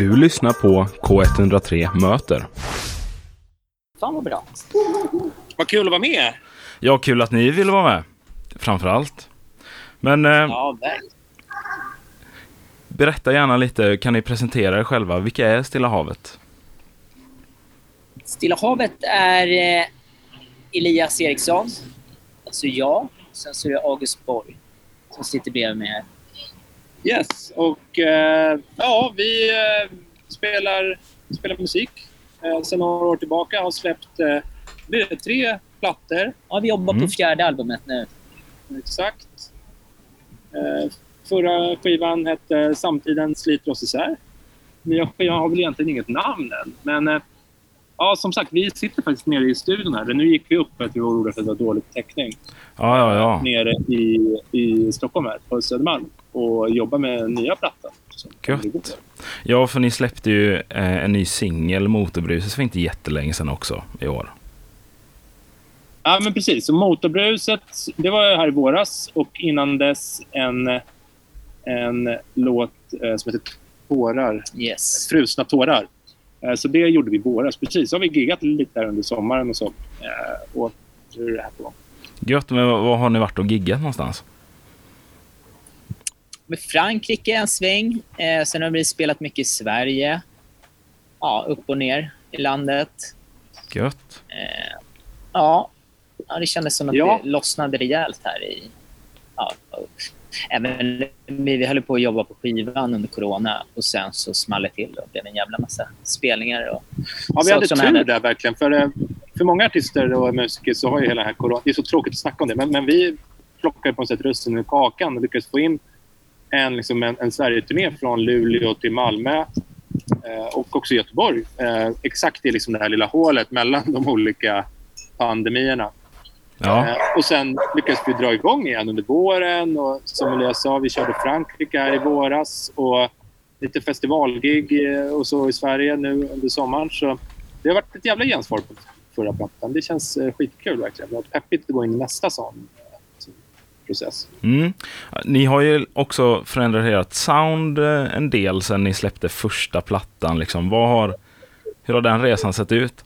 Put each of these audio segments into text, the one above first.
Du lyssnar på K103 Möter. Fan vad bra. Vad kul att vara med. Ja, kul att ni vill vara med. Framför allt. Men eh, Ja, verkligen. berätta gärna lite, kan ni presentera er själva? Vilka är Stilla havet? Stilla havet är eh, Elias Eriksson, alltså jag. Sen så är det August Borg som sitter bredvid mig här. Yes, och eh, ja, vi eh, spelar, spelar musik eh, sedan några år tillbaka. Har släppt eh, tre plattor, Ja, vi jobbar Mm. på fjärde albumet nu. exakt. Eh, förra skivan hette Samtiden sliter oss isär. Nya skivan har väl egentligen inget namn än, men eh, ja, som sagt, vi sitter faktiskt nere i studion här. Nu gick vi upp för att vi var oroliga för att det var dålig täckning. Ja, ja, ja. nere i, i Stockholm här, på Södermalm och jobbar med nya plattan. Gött. Ja, för ni släppte ju eh, en ny singel, Motorbruset, för inte jättelänge sedan också i år. Ja, men precis. Så Motorbruset, det var här i våras och innan dess en, en låt eh, som heter Tårar. Yes. Frusna tårar. Eh, så det gjorde vi i våras. Precis. Så har vi giggat lite där under sommaren och så. Eh, och nu är det här på gång. Gött, men vad vad har ni varit och giggat någonstans? Med Frankrike en sväng. Eh, sen har vi spelat mycket i Sverige. Ja, upp och ner i landet. Gött. Eh, ja. ja, det kändes som att Ja. det lossnade rejält här i... Ja, även vi, höll på att jobba på skivan under corona och sen så small det till och blev en jävla massa spelningar. Och Ja, vi hade tur hände. där verkligen. För, eh, för många artister och musiker så har ju hela den här corona... Det är så tråkigt att snacka om det, men, men vi plockade på något sätt russinen ur kakan och lyckades få in en, liksom en, en Sverige-turné från Luleå till Malmö eh, och också Göteborg. Eh, exakt i liksom det här lilla hålet mellan de olika pandemierna. Ja, Eh, och sen lyckades vi dra igång igen under våren. Och som Elias sa, vi körde Frankrike i våras och lite festivalgig och så i Sverige nu under sommaren. Så det har varit ett jävla gensvar på förra plattan. Det känns skitkul verkligen. Och peppigt att gå in i nästa sån eh, process. Mm. Ni har ju också förändrat ert sound eh, en del sen ni släppte första plattan. Liksom. Vad har, hur har den resan sett ut?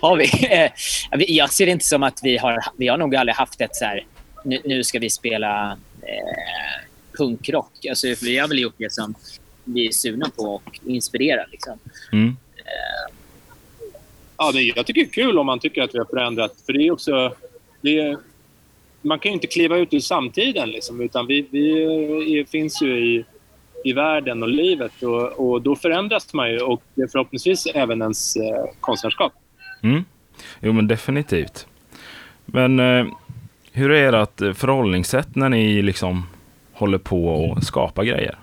har vi. Eh, vi- Jag ser det inte som att vi har... Vi har nog aldrig haft ett så här... Nu, nu ska vi spela eh, punkrock. Alltså, vi har väl gjort det som vi är sugna på och inspirerar. Liksom. Mm. Ja, det, jag tycker det är kul om man tycker att vi har förändrat. För det är också... Det är, man kan ju inte kliva ut ur samtiden, liksom, utan vi, vi är, finns ju i, i världen och livet. Och, och då förändras man ju och förhoppningsvis även ens eh, konstnärskap. Mm. Jo, men definitivt. Men eh, hur är ert förhållningssätt när ni liksom håller på och skapar grejer?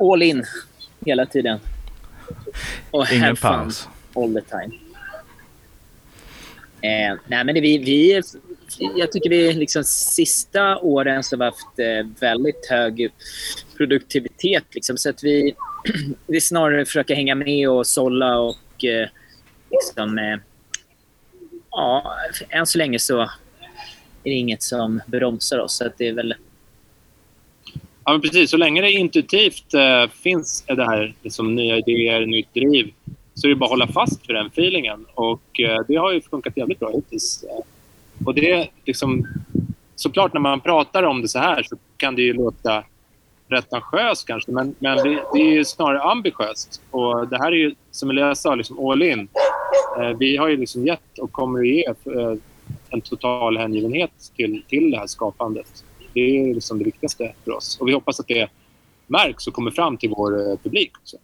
All in hela tiden. Och Ingen paus. all the time. Eh, nej, men det, vi, vi, jag tycker vi liksom sista åren så har vi haft eh, väldigt hög produktivitet. Liksom, så att vi, vi snarare försöker hänga med och sålla och eh, liksom, eh, ja, än så länge så är det inget som bromsar oss. Så att det är väl Ja, men precis. Så länge det intuitivt eh, finns det här liksom, nya idéer, nytt driv så är det bara att hålla fast för den feelingen. Och eh, det har ju funkat jävligt bra hittills. Eh, och det är liksom... Såklart när man pratar om det så här så kan det ju låta pretentiöst kanske, men, men det, det är ju snarare ambitiöst. Och det här är ju, som Elias sa, liksom all in. Eh, vi har ju liksom gett och kommer att ge en total hängivenhet till, till det här skapandet. Det är liksom det viktigaste för oss. Och vi hoppas att det märks och kommer fram till vår publik också.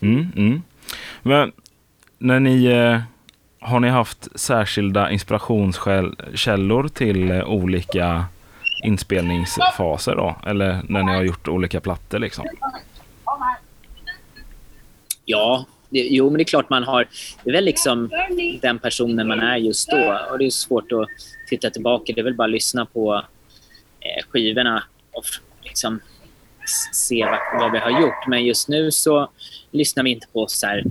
Mm, mm. Men när ni, eh, har ni haft särskilda inspirationskällor till eh, olika inspelningsfaser då? Eller när ni har gjort olika plattor liksom? Ja, det, jo, men det är klart man har... Det är väl liksom den personen man är just då. Och Det är svårt att titta tillbaka. Det är väl bara att lyssna på eh, skivorna och liksom se vad, vad vi har gjort. Men just nu så lyssnar vi inte på så här...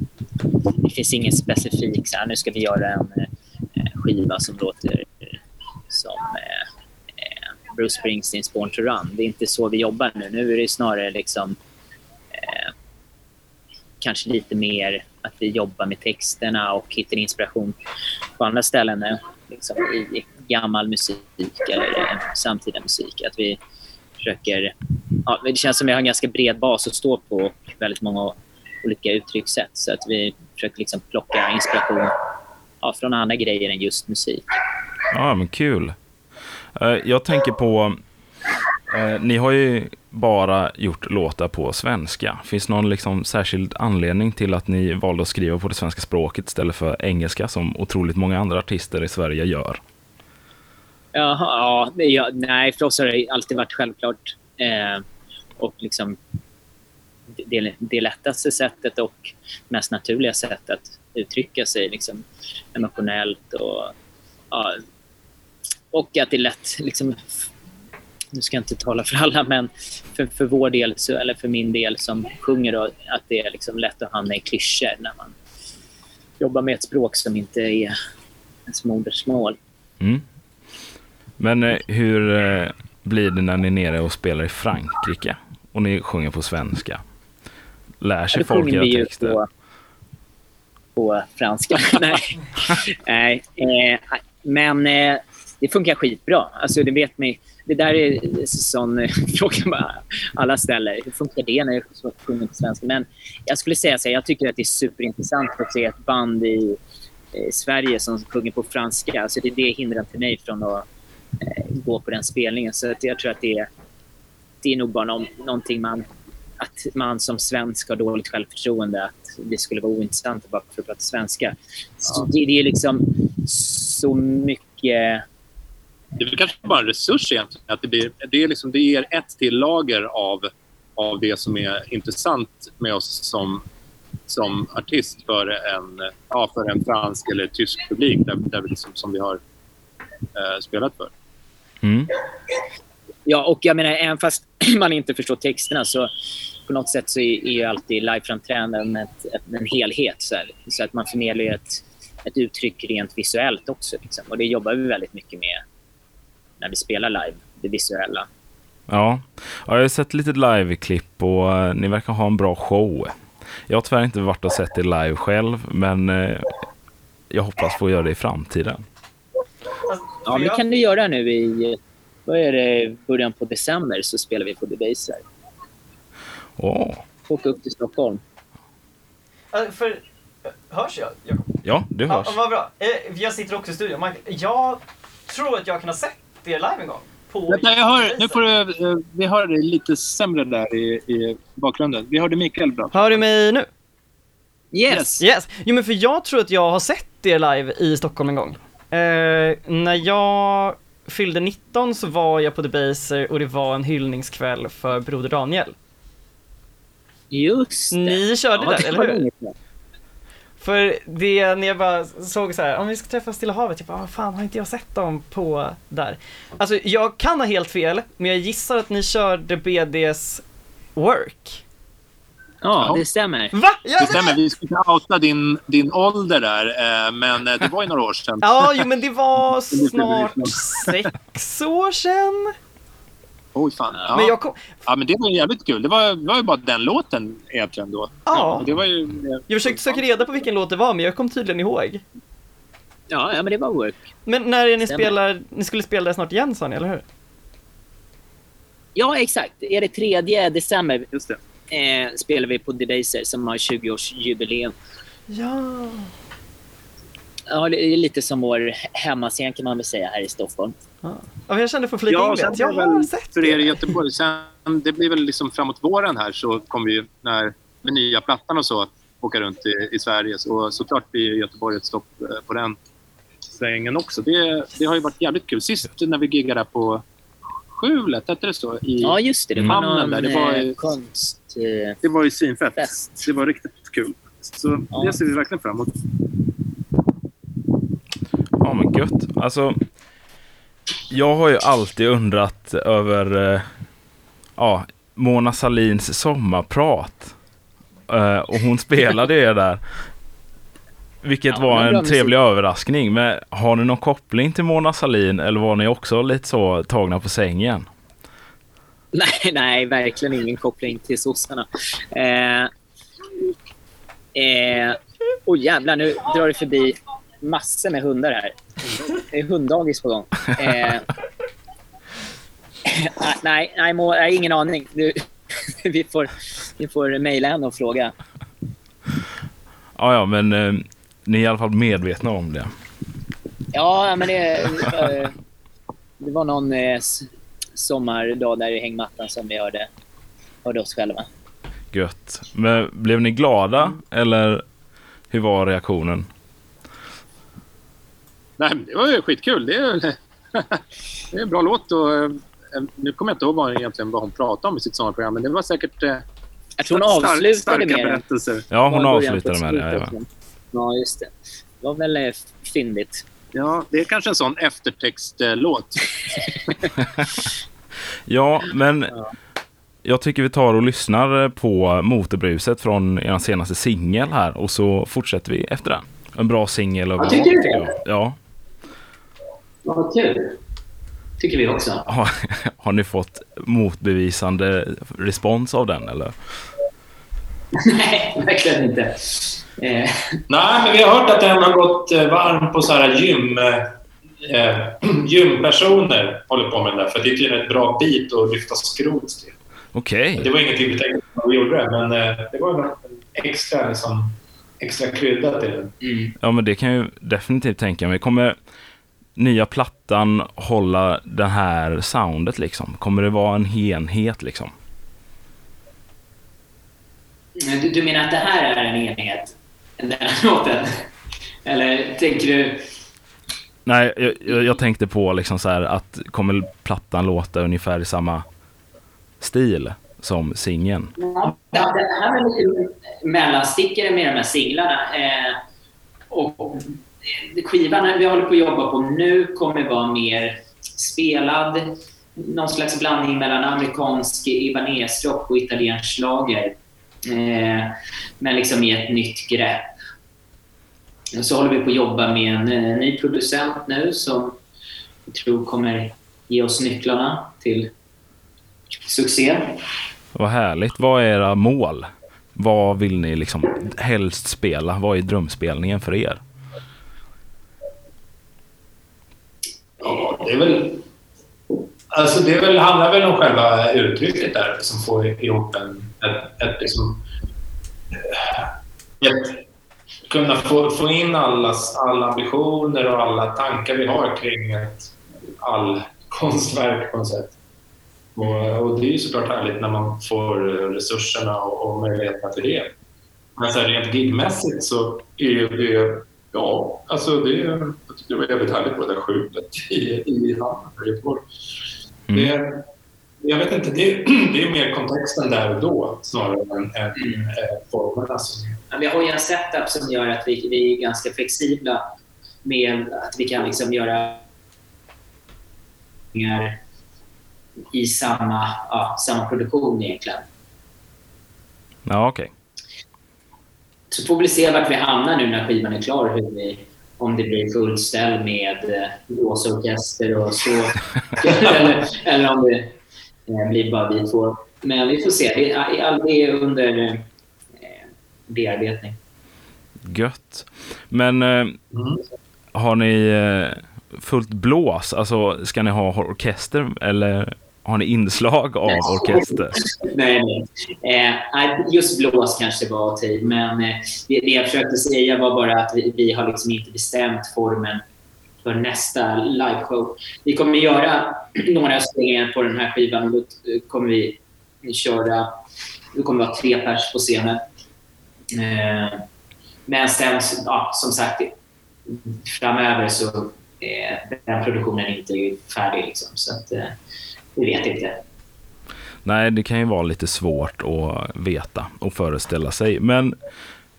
Det finns ingen specifik så här, nu ska vi göra en eh, skiva som låter som... Eh, eh Bruce Springsteens Born to Run. Det är inte så vi jobbar nu. Nu är det snarare liksom eh, kanske lite mer att vi jobbar med texterna och hittar inspiration på andra ställen nu. liksom, i gammal musik eller samtida musik. Att vi försöker... Ja, det känns som att vi har en ganska bred bas att stå på och väldigt många olika uttryckssätt. Så att vi försöker liksom plocka inspiration ja, från andra grejer än just musik. Ja, men kul. Eh, jag tänker på, eh, ni har ju bara gjort låtar på svenska. Finns det någon liksom särskild anledning till att ni valde att skriva på det svenska språket istället för engelska som otroligt många andra artister i Sverige gör? Jaha, ja, ja, nej, för oss har det alltid varit självklart. Eh, och liksom det, det lättaste sättet och mest naturliga sättet att uttrycka sig liksom, emotionellt och, ja, och att det är lätt liksom, nu ska jag inte tala för alla, men för, för vår del, så, eller för min del som sjunger, då, att det är liksom lätt att hamna i klyschor när man jobbar med ett språk som inte är ens modersmål. Mm. Men eh, hur eh, blir det när ni är nere och spelar i Frankrike och ni sjunger på svenska? Lär sig folk era texter? På, på franska. Nej. Nej. Eh, men eh, det funkar skitbra. Alltså, det vet mig. Det där är en sån eh, fråga alla ställer. Hur funkar det när jag sjunger på svenska? Men jag skulle säga så här, jag tycker att det är superintressant att se ett band i Sverige som sjunger på franska. Alltså det, det hindrar inte mig från att gå på den spelningen. Så att jag tror att det är, det är nog bara någon, någonting man att man som svensk har dåligt självförtroende, att det skulle vara ointressant bara för att prata svenska. Ja. Det, det, är liksom så mycket... Det är kanske bara en resurs egentligen. Att det, blir, det, är liksom, det ger ett till lager av, av det som är intressant med oss som, som artist för en, ja, för en fransk eller tysk publik där, där vi liksom, som vi har eh, spelat för. Mm. Ja, och jag menar, även fast man inte förstår texterna så på något sätt så är, är ju alltid ett, en helhet. Så, här, så, att man förmedlar ett, ett uttryck rent visuellt också. Liksom. Och det jobbar vi väldigt mycket med när vi spelar live, det visuella. Ja, jag har sett lite live-klipp och uh, ni verkar ha en bra show. Jag har tyvärr inte varit och sett det live själv, men uh, jag hoppas få göra det i framtiden. Ja, men det kan du göra nu i vad är det, början på december så spelar vi på Debaser. Åh. Åka upp till Stockholm. För, hörs jag, Jakob? Ja, du hörs. Ja, vad bra. Eh, jag sitter också i studion. Jag tror att jag kan ha sett er live en gång. På Vänta, jag hör, nu får du, eh, vi hör dig lite sämre där i, i bakgrunden. Vi hörde Mikael bra. Hör du mig nu? Yes. Yes. Jo, men för jag tror att jag har sett er live i Stockholm en gång. Eh, när jag fyllde 19 så var jag på Debaser och det var en hyllningskväll för Broder Daniel. Just det. Ni körde ja, där, eller hur? För det, när jag bara såg så här, om vi ska träffas Stilla havet, jag bara, fan har inte jag sett dem på där? Alltså jag kan ha helt fel, men jag gissar att ni körde BDs Work. Ja, det stämmer. Va? Ja, det stämmer. Vi ska inte outa din, din ålder där, eh, men eh, det var ju några år sedan. ja, jo, men det var snart sex år sedan. Oj, fan. Ja. Men, jag kom... ja, men det var jävligt kul. Det var, det var ju bara den låten egentligen då. Ja. det var ju, jag försökte söka reda på vilken låt det var, men jag kom tydligen ihåg. Ja, ja men det var Work. Men när är ni spelar, ni skulle spela det snart igen sa ni, eller hur? Ja, exakt. Är det 3 december Just det eh, spelar vi på Debaser som har 20-årsjubileum. Ja. Ja, det är lite som vår hemmascen kan man väl säga här i Stockholm. Ja, jag kände för att flika ja, in det. Jag har sett för er i Göteborg. Sen, det blir väl liksom framåt våren här så kommer vi när, med nya plattan och så åka runt i, i Sverige. Så såklart blir Göteborg ett stopp eh, på den svängen också. Det, det har ju varit jävligt kul. Sist när vi giggade på Skjulet, hette det så? I ja, just det. Det var någon där. Det var, eh, konst... Eh, det var ju svinfett. Fest. Det var riktigt kul. Så ja. det ser vi verkligen fram emot. Ja, men gött. Alltså, jag har ju alltid undrat över eh, ja, Mona Salins sommarprat. Eh, och hon spelade ju där. Vilket Ja, var en trevlig överraskning. Men har ni någon koppling till Mona Sahlin eller var ni också lite så tagna på sängen? Nej, nej, verkligen ingen koppling till sossarna. Eh, eh, oh jävlar, nu drar det förbi massor med hundar här. Det är hunddagis på gång. Eh, nej, nej, må, nej, ingen aning. Du, vi får, vi får mejla henne och fråga. Ja, ja, men eh, ni är i alla fall medvetna om det. Ja, men det, det var någon eh, sommardag där i hängmattan som vi hörde, hörde oss själva. Gött. Men blev ni glada eller hur var reaktionen? Nej, det var ju skitkul. Det är, det är en bra låt. Och, eh, nu kommer jag inte ihåg vad, egentligen vad hon pratade om i sitt sommarprogram, men det var säkert eh, Jag tror hon avslutade med det. Ja, hon avslutade med det. Ja, just det. Det var väl eh, fyndigt. Ja, det är kanske en sån eftertextlåt. Ja, men Ja. jag tycker vi tar och lyssnar på Motorbruset från er senaste singel här och så fortsätter vi efter den. En bra singel överlag tycker du det? Ja. Vad kul. Tycker vi också. Har, har ni fått motbevisande respons av den eller? Nej, verkligen inte. Eh, Nej, men vi har hört att den har gått eh, varm på så här gym... Eh, gympersoner håller på med den där, för det är tydligen ett bra bit att lyfta skrot till. Okej. Det var ingenting vi tänkte på vi gjorde det, men eh, det var en extra, liksom, extra krydda till den. mm. Ja, men det kan jag ju definitivt tänka mig. Kommer nya plattan hålla det här soundet liksom? Kommer det vara en enhet liksom? du, du menar att det här är en enhet? Den här låten? Eller tänker du... Nej, jag, jag, tänkte på liksom så här att kommer plattan låta ungefär i samma stil som singeln? Ja, det här är lite mellanstickare med de här singlarna. Eh, och eh, skivan vi håller på att jobba på nu kommer vara mer spelad. Någon slags blandning mellan amerikansk Ibanez-rock och italiensk schlager. Eh, men liksom i ett nytt grepp. Så håller vi på att jobba med en eh, ny producent nu som jag tror kommer ge oss nycklarna till succé. Vad härligt. Vad är era mål? Vad vill ni liksom helst spela? Vad är drömspelningen för er? Ja, det är väl... Alltså det är väl, handlar väl om själva uttrycket där, som får ihop en... Ett, ett, liksom, ett, kunna få, få in allas alla ambitioner och alla tankar vi har kring ett all konstverk på något sätt. Och, och det är ju såklart härligt när man får resurserna och, och möjligheterna till det. Men så här, rent gigmässigt så är det Ja, alltså det, jag tycker det var jävligt härligt på det där skjulet i, i hamnen i Göteborg. Mm. Det, jag vet inte, det, det är mer kontexten där och då snarare än, än Mm. formerna. Som, Vi har ju en setup som gör att vi, vi är ganska flexibla med att vi kan liksom göra i samma, ja, samma produktion egentligen. Ja, okej. Så får vi se vart vi hamnar nu när skivan är klar. Hur vi, om det blir fullställ med eh, blåsorkester och så. eller, eller om det eh, blir bara vi två. Men vi får se. Det är, det är under eh, bearbetning. Gött. Men eh, har ni eh, fullt blås? Alltså, ska ni ha orkester eller har ni inslag av orkester? Nej, nej. Eh, nej, just blås kanske var i, men eh, det, det jag försökte säga var bara att vi, vi har liksom inte bestämt formen för nästa liveshow. Vi kommer göra några spelningar på den här skivan och då kommer vi köra... Det kommer vara tre pers på scenen. Eh, men sen, ja, som sagt, framöver så är den produktionen inte färdig. Liksom, så att, eh, vi vet inte. Nej, det kan ju vara lite svårt att veta och föreställa sig. Men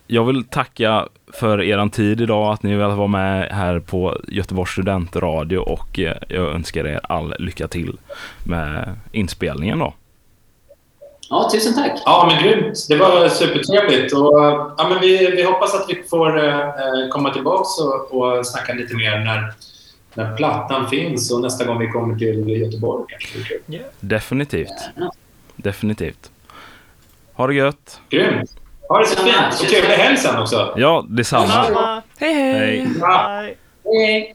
jag vill tacka för er tid idag, att ni vill vara med här på Göteborgs studentradio och eh, jag önskar er all lycka till med inspelningen då. Ja, tusen tack. Ja, men grymt. Det var supertrevligt. Och, ja, men vi, vi hoppas att vi får eh, komma tillbaka och, och snacka lite mer när, när plattan finns och nästa gång vi kommer till Göteborg. Kanske. Yeah. Definitivt. Definitivt. Ha det gött. Grymt. Ha det så fint. Och trevlig helg sen också. Ja, detsamma. Hej, hej. hej. hej. hej.